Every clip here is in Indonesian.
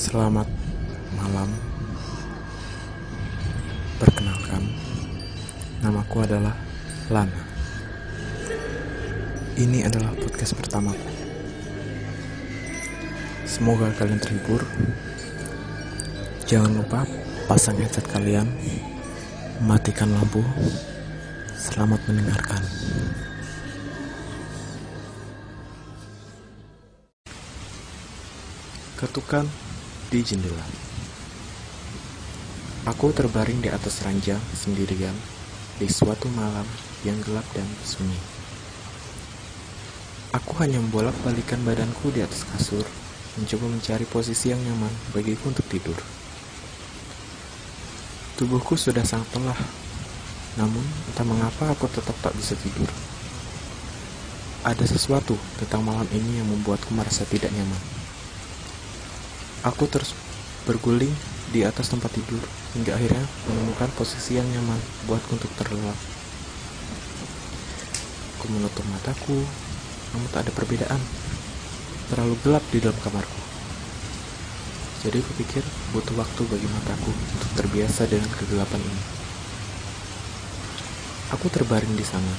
Selamat malam. Perkenalkan, namaku adalah Lana. Ini adalah podcast pertamaku. Semoga kalian terhibur. Jangan lupa pasang headset kalian, matikan lampu. Selamat mendengarkan. Ketukan di jendela. Aku terbaring di atas ranjang sendirian di suatu malam yang gelap dan sunyi. Aku hanya membolak-balikan badanku di atas kasur, mencoba mencari posisi yang nyaman bagiku untuk tidur. Tubuhku sudah sangat lelah, namun entah mengapa aku tetap tak bisa tidur. Ada sesuatu tentang malam ini yang membuatku merasa tidak nyaman. Aku terus berguling di atas tempat tidur hingga akhirnya menemukan posisi yang nyaman buatku untuk terlelap. Aku menutup mataku, namun tak ada perbedaan. Terlalu gelap di dalam kamarku. Jadi aku pikir butuh waktu bagi mataku untuk terbiasa dengan kegelapan ini. Aku terbaring di sana,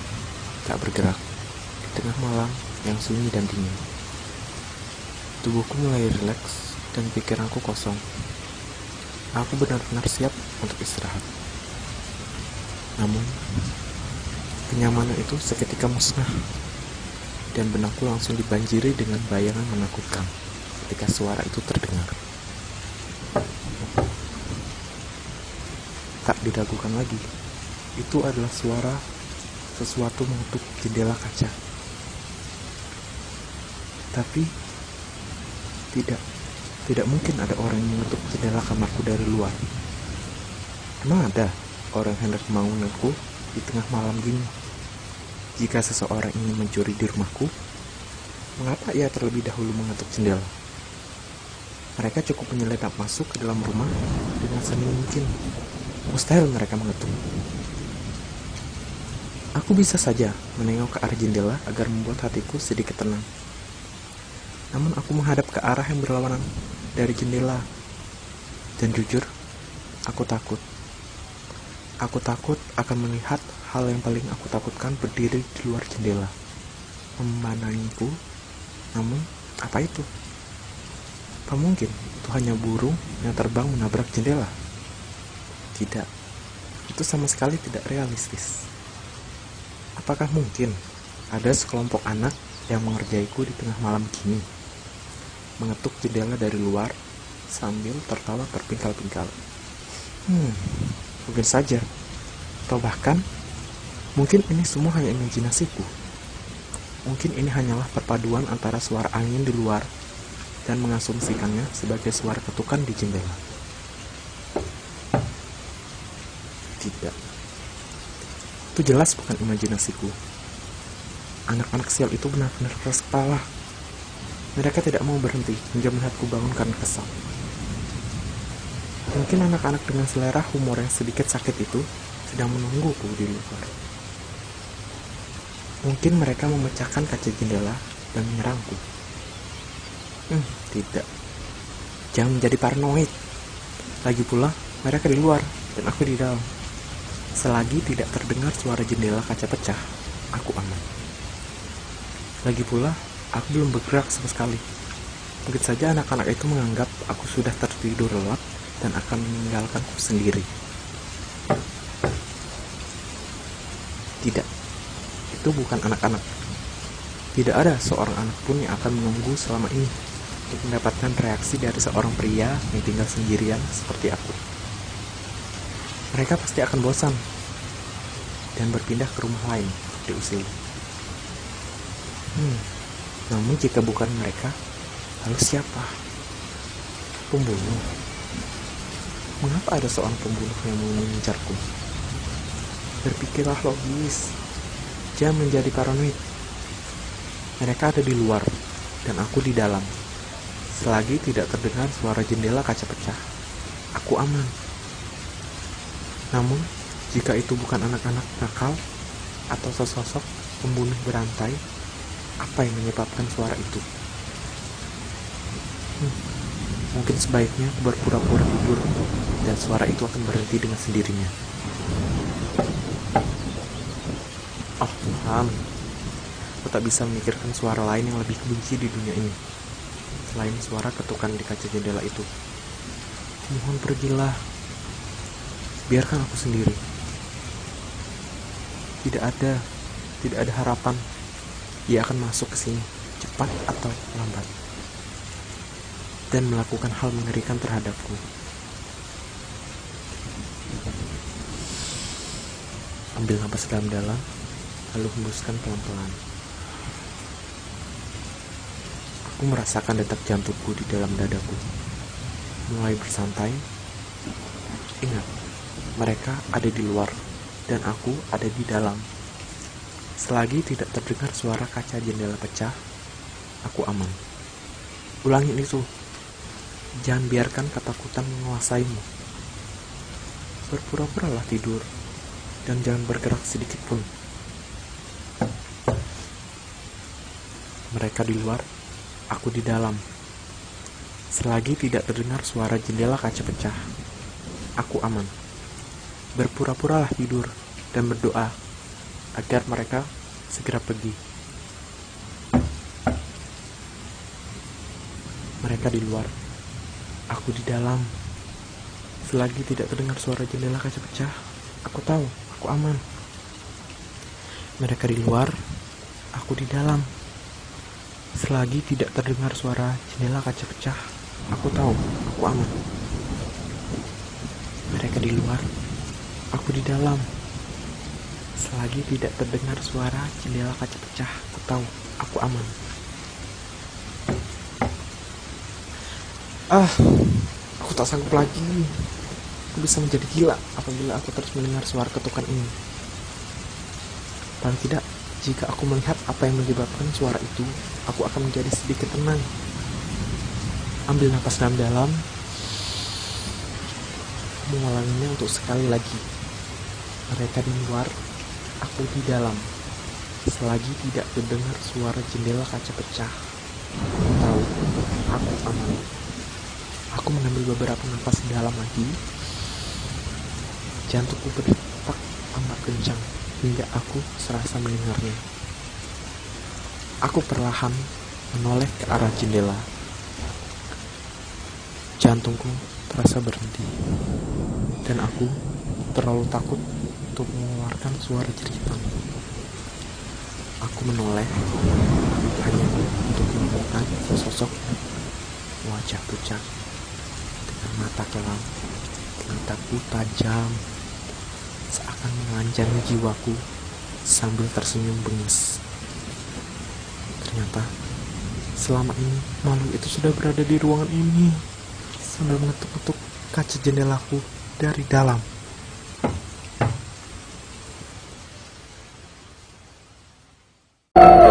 tak bergerak, di tengah malam yang sunyi dan dingin. Tubuhku mulai rileks dan pikiranku kosong. Aku benar-benar siap untuk istirahat. Namun, kenyamanan itu seketika musnah, dan benakku langsung dibanjiri dengan bayangan menakutkan ketika suara itu terdengar. Tak diragukan lagi, itu adalah suara sesuatu mengetuk jendela kaca. Tapi, tidak tidak mungkin ada orang yang mengetuk jendela kamarku dari luar. Emang ada orang hendak membangunku di tengah malam gini? Jika seseorang ingin mencuri di rumahku, mengapa ia terlebih dahulu mengetuk jendela? Mereka cukup menyelinap masuk ke dalam rumah dengan seni mungkin. Mustahil mereka mengetuk. Aku bisa saja menengok ke arah jendela agar membuat hatiku sedikit tenang. Namun aku menghadap ke arah yang berlawanan dari jendela. Dan jujur, aku takut. Aku takut akan melihat hal yang paling aku takutkan berdiri di luar jendela. Memandangiku, namun apa itu? Apa mungkin itu hanya burung yang terbang menabrak jendela? Tidak, itu sama sekali tidak realistis. Apakah mungkin ada sekelompok anak yang mengerjaiku di tengah malam gini? Mengetuk jendela dari luar sambil tertawa terpingkal-pingkal. Hmm, mungkin saja. Atau bahkan, mungkin ini semua hanya imajinasiku. Mungkin ini hanyalah perpaduan antara suara angin di luar dan mengasumsikannya sebagai suara ketukan di jendela. Tidak. Itu jelas bukan imajinasiku. Anak-anak sial itu benar-benar keras kepala. Mereka tidak mau berhenti hingga melihatku bangun karena kesal. Mungkin anak-anak dengan selera humor yang sedikit sakit itu sedang menungguku di luar. Mungkin mereka memecahkan kaca jendela dan menyerangku. Hmm, tidak. Jangan menjadi paranoid. Lagi pula, mereka di luar dan aku di dalam. Selagi tidak terdengar suara jendela kaca pecah, aku aman. Lagi pula, Aku belum bergerak sama sekali. Mungkin saja anak-anak itu menganggap aku sudah tertidur lelap dan akan meninggalkanku sendiri. Tidak, itu bukan anak-anak. Tidak ada seorang anak pun yang akan menunggu selama ini untuk mendapatkan reaksi dari seorang pria yang tinggal sendirian seperti aku. Mereka pasti akan bosan dan berpindah ke rumah lain untuk diusir. Hmm, namun jika bukan mereka, lalu siapa? Pembunuh. Mengapa ada seorang pembunuh yang mengincarku? Berpikirlah logis. Jangan menjadi paranoid. Mereka ada di luar, dan aku di dalam. Selagi tidak terdengar suara jendela kaca pecah, aku aman. Namun, jika itu bukan anak-anak nakal atau sesosok pembunuh berantai, apa yang menyebabkan suara itu? Hmm. Mungkin sebaiknya aku berpura-pura tidur dan suara itu akan berhenti dengan sendirinya. Oh Tuhan, aku tak bisa memikirkan suara lain yang lebih kebenci di dunia ini. Selain suara ketukan di kaca jendela itu. Mohon pergilah. Biarkan aku sendiri. Tidak ada, tidak ada harapan. Ia akan masuk ke sini, cepat atau lambat. Dan melakukan hal mengerikan terhadapku. Ambil nafas dalam-dalam, lalu hembuskan pelan-pelan. Aku merasakan detak jantungku di dalam dadaku. Mulai bersantai. Ingat, mereka ada di luar dan aku ada di dalam. Selagi tidak terdengar suara kaca jendela pecah, aku aman. Ulangi itu. Jangan biarkan ketakutan menguasaimu. Berpura-puralah tidur dan jangan bergerak sedikit pun. Mereka di luar, aku di dalam. Selagi tidak terdengar suara jendela kaca pecah, aku aman. Berpura-puralah tidur dan berdoa agar mereka segera pergi. Mereka di luar, aku di dalam. Selagi tidak terdengar suara jendela kaca pecah, aku tahu aku aman. Mereka di luar, aku di dalam. Selagi tidak terdengar suara jendela kaca pecah, aku tahu aku aman. Mereka di luar, aku di dalam. Selagi tidak terdengar suara jendela kaca pecah, aku tahu aku aman. Ah, aku tak sanggup lagi. Aku bisa menjadi gila apabila aku terus mendengar suara ketukan ini. Paling tidak, jika aku melihat apa yang menyebabkan suara itu, aku akan menjadi sedikit tenang. Ambil napas dalam-dalam, mengulanginya untuk sekali lagi. Mereka di luar, aku di dalam. Selagi tidak terdengar suara jendela kaca pecah, aku tahu aku aman. Aku mengambil beberapa nafas dalam lagi Jantungku berdetak amat kencang hingga aku serasa mendengarnya. Aku perlahan menoleh ke arah jendela. Jantungku terasa berhenti, dan aku terlalu takut untuk mengeluarkan suara jeritan. Aku menoleh hanya untuk menemukan sesosok wajah pucat dengan mata kelam, mataku tajam seakan mengancam jiwaku sambil tersenyum bengis. Ternyata selama ini makhluk itu sudah berada di ruangan ini sambil mengetuk-ketuk kaca jendelaku dari dalam. Oh.